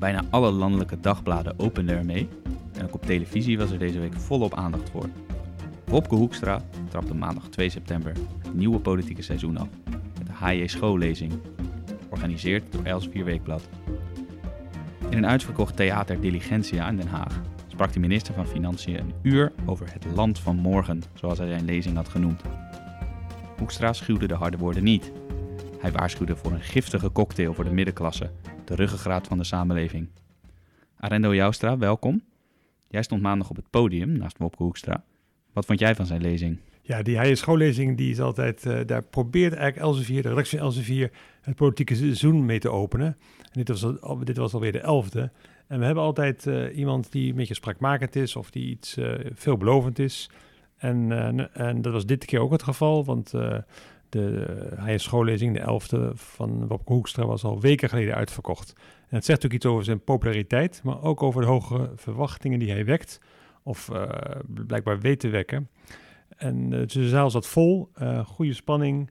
Bijna alle landelijke dagbladen openden ermee. En ook op televisie was er deze week volop aandacht voor. Wopke Hoekstra trapte maandag 2 september het nieuwe politieke seizoen af. Met de HJ schoollezing, georganiseerd door Elsevier Weekblad. In een uitverkocht theater Diligentia in Den Haag sprak de minister van Financiën een uur over het land van morgen, zoals hij zijn lezing had genoemd. Hoekstra schuwde de harde woorden niet. Hij waarschuwde voor een giftige cocktail voor de middenklasse, de ruggengraat van de samenleving. Arendo Joustra, welkom. Jij stond maandag op het podium naast Wopke Hoekstra. Wat vond jij van zijn lezing? Ja, die hij schoollezing die is altijd, uh, daar probeert eigenlijk Elsevier, de redactie van Elsevier, het politieke seizoen mee te openen. En dit was, al, dit was alweer de elfde. En we hebben altijd uh, iemand die een beetje spraakmakend is of die iets uh, veelbelovend is. En, en dat was dit keer ook het geval, want de hij schoollezing, de elfde van Wopke Hoekstra, was al weken geleden uitverkocht. En het zegt ook iets over zijn populariteit, maar ook over de hoge verwachtingen die hij wekt, of blijkbaar weet te wekken. En uh, de zaal zat vol, uh, goede spanning.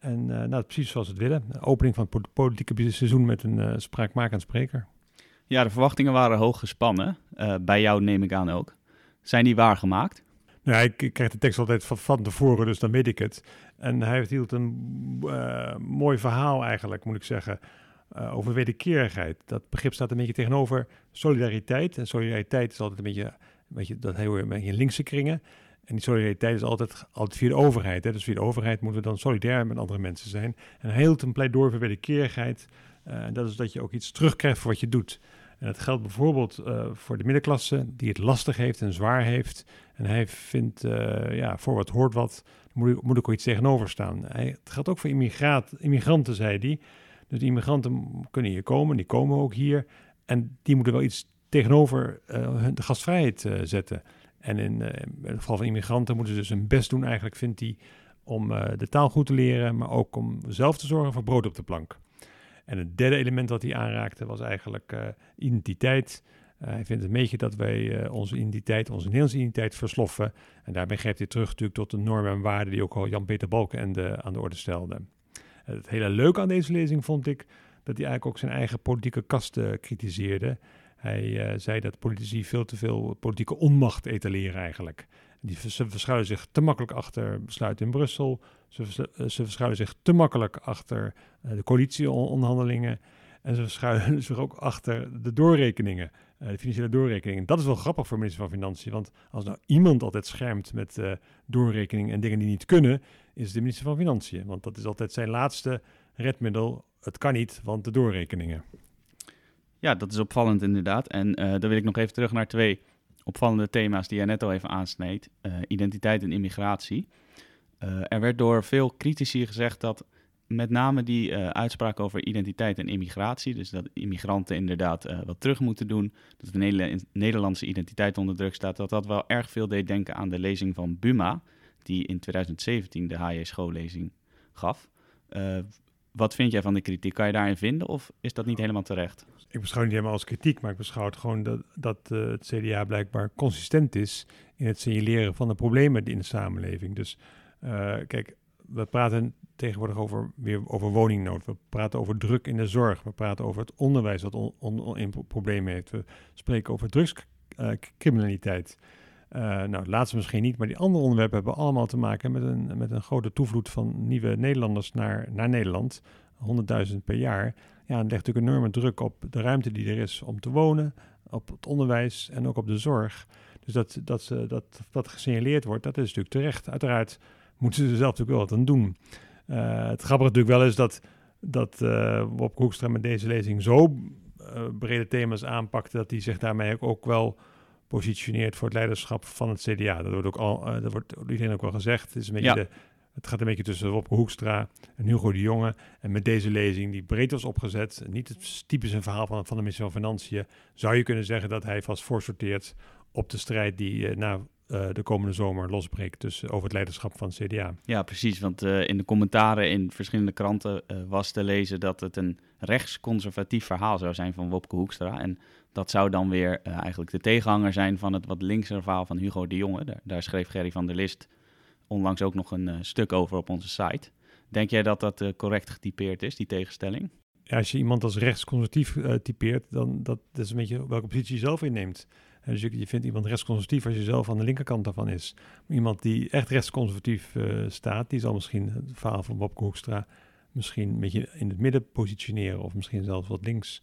En nou, precies zoals we het willen. De opening van het politieke seizoen met een spraakmakend spreker. Ja, de verwachtingen waren hoog gespannen. bij jou neem ik aan ook. Zijn die waargemaakt? Nou, ik, ik krijg de tekst altijd van, van tevoren, dus dan weet ik het. En hij hield een mooi verhaal eigenlijk, moet ik zeggen, over wederkerigheid. Dat begrip staat een beetje tegenover solidariteit. En solidariteit is altijd een beetje, een beetje dat heel beetje linkse kringen. En die solidariteit is altijd, altijd via de overheid. Hè? Dus via de overheid moeten we dan solidair met andere mensen zijn. En hij hield een pleidooi voor wederkerigheid. Uh, dat is dat je ook iets terugkrijgt voor wat je doet. En dat geldt bijvoorbeeld voor de middenklasse, die het lastig heeft en zwaar heeft. En hij vindt, uh, ja, voor wat hoort wat, moet, moet ook iets tegenover staan. Hij, het geldt ook voor immigranten, zei hij. Dus die immigranten kunnen hier komen, die komen ook hier. En die moeten wel iets tegenover de gastvrijheid zetten. En in, in het geval van immigranten moeten ze dus hun best doen, eigenlijk, vindt hij, om de taal goed te leren, maar ook om zelf te zorgen voor brood op de plank. En het derde element dat hij aanraakte was eigenlijk identiteit. Hij vindt het meetje dat wij onze identiteit, onze Nederlandse identiteit versloffen. En daarbij grijpt hij terug natuurlijk tot de normen en waarden die ook al Jan-Peter Balken aan de orde stelde. Het hele leuke aan deze lezing vond ik dat hij eigenlijk ook zijn eigen politieke kasten kritiseerde. Hij zei dat politici veel te veel politieke onmacht etaleren eigenlijk. Die, ze verschuilen zich te makkelijk achter besluiten in Brussel. Ze, verschuilen zich te makkelijk achter de coalitieonderhandelingen. En ze verschuilen zich ook achter de doorrekeningen, uh, de financiële doorrekeningen. Dat is wel grappig voor minister van Financiën. Want als nou iemand altijd schermt met doorrekeningen en dingen die niet kunnen, is het de minister van Financiën. Want dat is altijd zijn laatste redmiddel. Het kan niet, want de doorrekeningen. Ja, dat is opvallend inderdaad. En uh, dan wil ik nog even terug naar twee opvallende thema's die jij net al even aansneed. Uh, identiteit en immigratie. Uh, er werd door veel critici gezegd dat met name die uitspraak over identiteit en immigratie, dus dat immigranten inderdaad wat terug moeten doen, dat de Nederlandse identiteit onder druk staat, dat dat wel erg veel deed denken aan de lezing van Buma, die in 2017 de HJ schoollezing gaf. Wat vind jij van de kritiek? Kan je daarin vinden of is dat niet helemaal terecht? Ik beschouw het niet helemaal als kritiek, maar ik beschouw het gewoon dat, dat uh, het CDA blijkbaar consistent is in het signaleren van de problemen in de samenleving. Dus uh, kijk, we praten tegenwoordig over, weer over woningnood. We praten over druk in de zorg. We praten over het onderwijs dat on, on, problemen heeft. We spreken over drugscriminaliteit. Uh, nou, het laatste misschien niet, maar die andere onderwerpen hebben allemaal te maken met een, met een grote toevloed van nieuwe Nederlanders naar, naar Nederland. 100.000 per jaar. Ja, dat legt natuurlijk enorme druk op de ruimte die er is om te wonen, op het onderwijs en ook op de zorg. Dus dat, dat, dat, dat gesignaleerd wordt, dat is natuurlijk terecht. Uiteraard moeten ze er zelf natuurlijk wel wat aan doen. Uh, het grappige natuurlijk wel is dat, dat uh, Bob Hoekstra met deze lezing zo uh, brede thema's aanpakte, dat hij zich daarmee ook wel positioneert voor het leiderschap van het CDA. Dat wordt ook al, dat wordt iedereen ook wel gezegd. Het, is een beetje Ja. de, het gaat een beetje tussen Wopke Hoekstra en Hugo de Jonge. En met deze lezing, die breed was opgezet, niet het typische verhaal van, van de minister van Financiën, zou je kunnen zeggen dat hij vast voorsorteert op de strijd die eh, na eh, de komende zomer losbreekt tussen, over het leiderschap van het CDA. Ja, precies. Want eh, in de commentaren in verschillende kranten eh, was te lezen dat het een rechtsconservatief verhaal zou zijn van Wopke Hoekstra. En dat zou dan weer eigenlijk de tegenhanger zijn van het wat linkse verhaal van Hugo de Jonge. Daar, daar schreef Gerry van der List onlangs ook nog een stuk over op onze site. Denk jij dat dat correct getypeerd is, die tegenstelling? ja, als je iemand als rechtsconservatief typeert, dan dat, dat is een beetje welke positie je zelf inneemt. Dus je, vindt iemand rechtsconservatief als je zelf aan de linkerkant daarvan is. Iemand die echt rechtsconservatief uh, staat, die zal misschien het verhaal van Bob Hoekstra misschien een beetje in het midden positioneren of misschien zelfs wat links.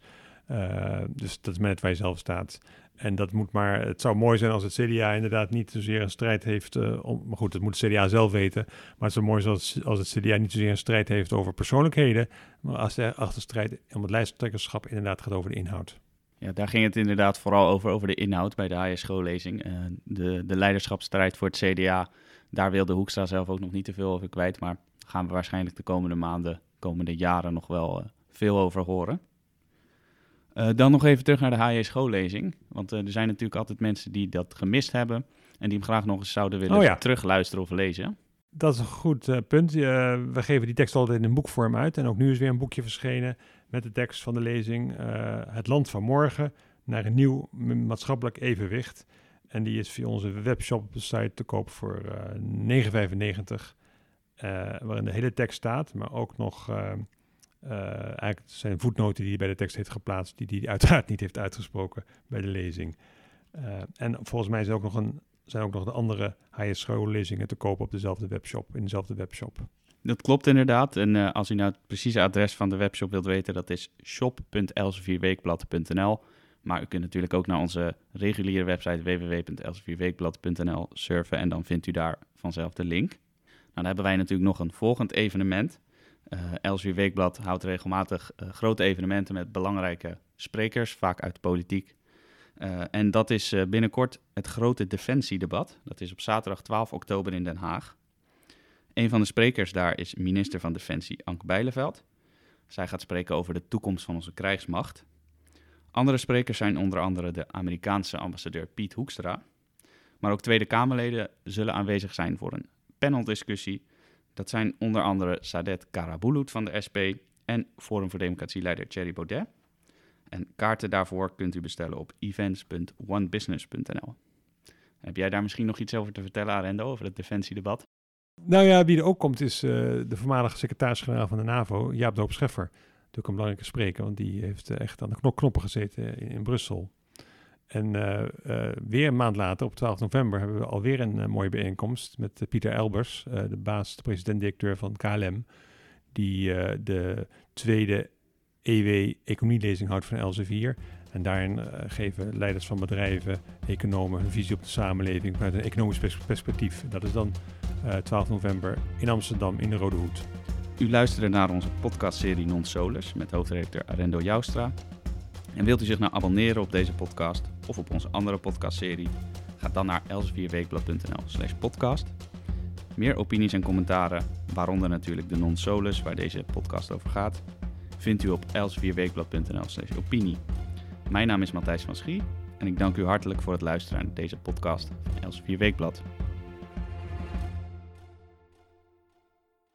Uh, dus dat is met waar je zelf staat. En dat moet maar, het zou mooi zijn als het CDA inderdaad niet zozeer een strijd heeft, uh, om, maar goed, dat moet het CDA zelf weten. Maar het zou mooi zijn als, als het CDA niet zozeer een strijd heeft over persoonlijkheden, maar als de achterstrijd om het lijsttrekkerschap inderdaad gaat over de inhoud. Ja, daar ging het inderdaad vooral over, over de inhoud bij de HSGO-lezing. Uh, de, de leiderschapsstrijd voor het CDA, daar wilde Hoekstra zelf ook nog niet te veel over kwijt, maar gaan we waarschijnlijk de komende maanden, komende jaren nog wel uh, veel over horen. Uh, dan nog even terug naar de HJ schoollezing. Want er zijn natuurlijk altijd mensen die dat gemist hebben. En die hem graag nog eens zouden willen oh, ja. terugluisteren of lezen. Dat is een goed punt. we geven die tekst altijd in een boekvorm uit. En ook nu is weer een boekje verschenen met de tekst van de lezing. het land van morgen naar een nieuw maatschappelijk evenwicht. En die is via onze webshop site te koop voor 9,95. waarin de hele tekst staat, maar ook nog eigenlijk zijn voetnoten die hij bij de tekst heeft geplaatst, die hij uiteraard niet heeft uitgesproken bij de lezing. En volgens mij zijn ook nog, een, zijn ook nog de andere HS schoollezingen te kopen op dezelfde webshop, in dezelfde webshop. Dat klopt inderdaad. En uh, als u nou het precieze adres van de webshop wilt weten, dat is shop.elsevierweekblad.nl. Maar u kunt natuurlijk ook naar onze reguliere website www.elsevierweekblad.nl surfen en dan vindt u daar vanzelf de link. Nou, dan hebben wij natuurlijk nog een volgend evenement. Uh, Elsevier Weekblad houdt regelmatig uh, grote evenementen met belangrijke sprekers, vaak uit de politiek. En dat is binnenkort het grote defensiedebat. Dat is op zaterdag 12 oktober in Den Haag. Een van de sprekers daar is minister van Defensie Anke Bijleveld. Zij gaat spreken over de toekomst van onze krijgsmacht. Andere sprekers zijn onder andere de Amerikaanse ambassadeur Piet Hoekstra. Maar ook Tweede Kamerleden zullen aanwezig zijn voor een paneldiscussie dat zijn onder andere Sadet Karabulut van de SP en Forum voor Democratie-leider Thierry Baudet. En kaarten daarvoor kunt u bestellen op events.onebusiness.nl. Heb jij daar misschien nog iets over te vertellen, Arendo, over het defensiedebat? Nou ja, wie er ook komt is uh, de voormalige secretaris-generaal van de NAVO, Jaap Doop Scheffer. Natuurlijk een belangrijke spreker, want die heeft uh, echt aan de knoppen gezeten in, Brussel. En uh, weer een maand later, op 12 november, hebben we alweer een mooie bijeenkomst met Pieter Elbers, de baas, de president-directeur van KLM, die de tweede EW-economielezing houdt van Elsevier. En daarin geven leiders van bedrijven, economen hun visie op de samenleving vanuit een economisch perspectief. Dat is dan 12 november in Amsterdam in de Rode Hoed. U luisterde naar onze podcastserie Non Solus met hoofdredacteur Arendo Joustra. En wilt u zich nou abonneren op deze podcast of op onze andere podcastserie? Ga dan naar elsevierweekblad.nl slash podcast. Meer opinies en commentaren, waaronder natuurlijk de non-solus waar deze podcast over gaat, vindt u op elsevierweekblad.nl slash opinie. Mijn naam is Matthijs van Schie en ik dank u hartelijk voor het luisteren naar deze podcast van Elsevier Weekblad.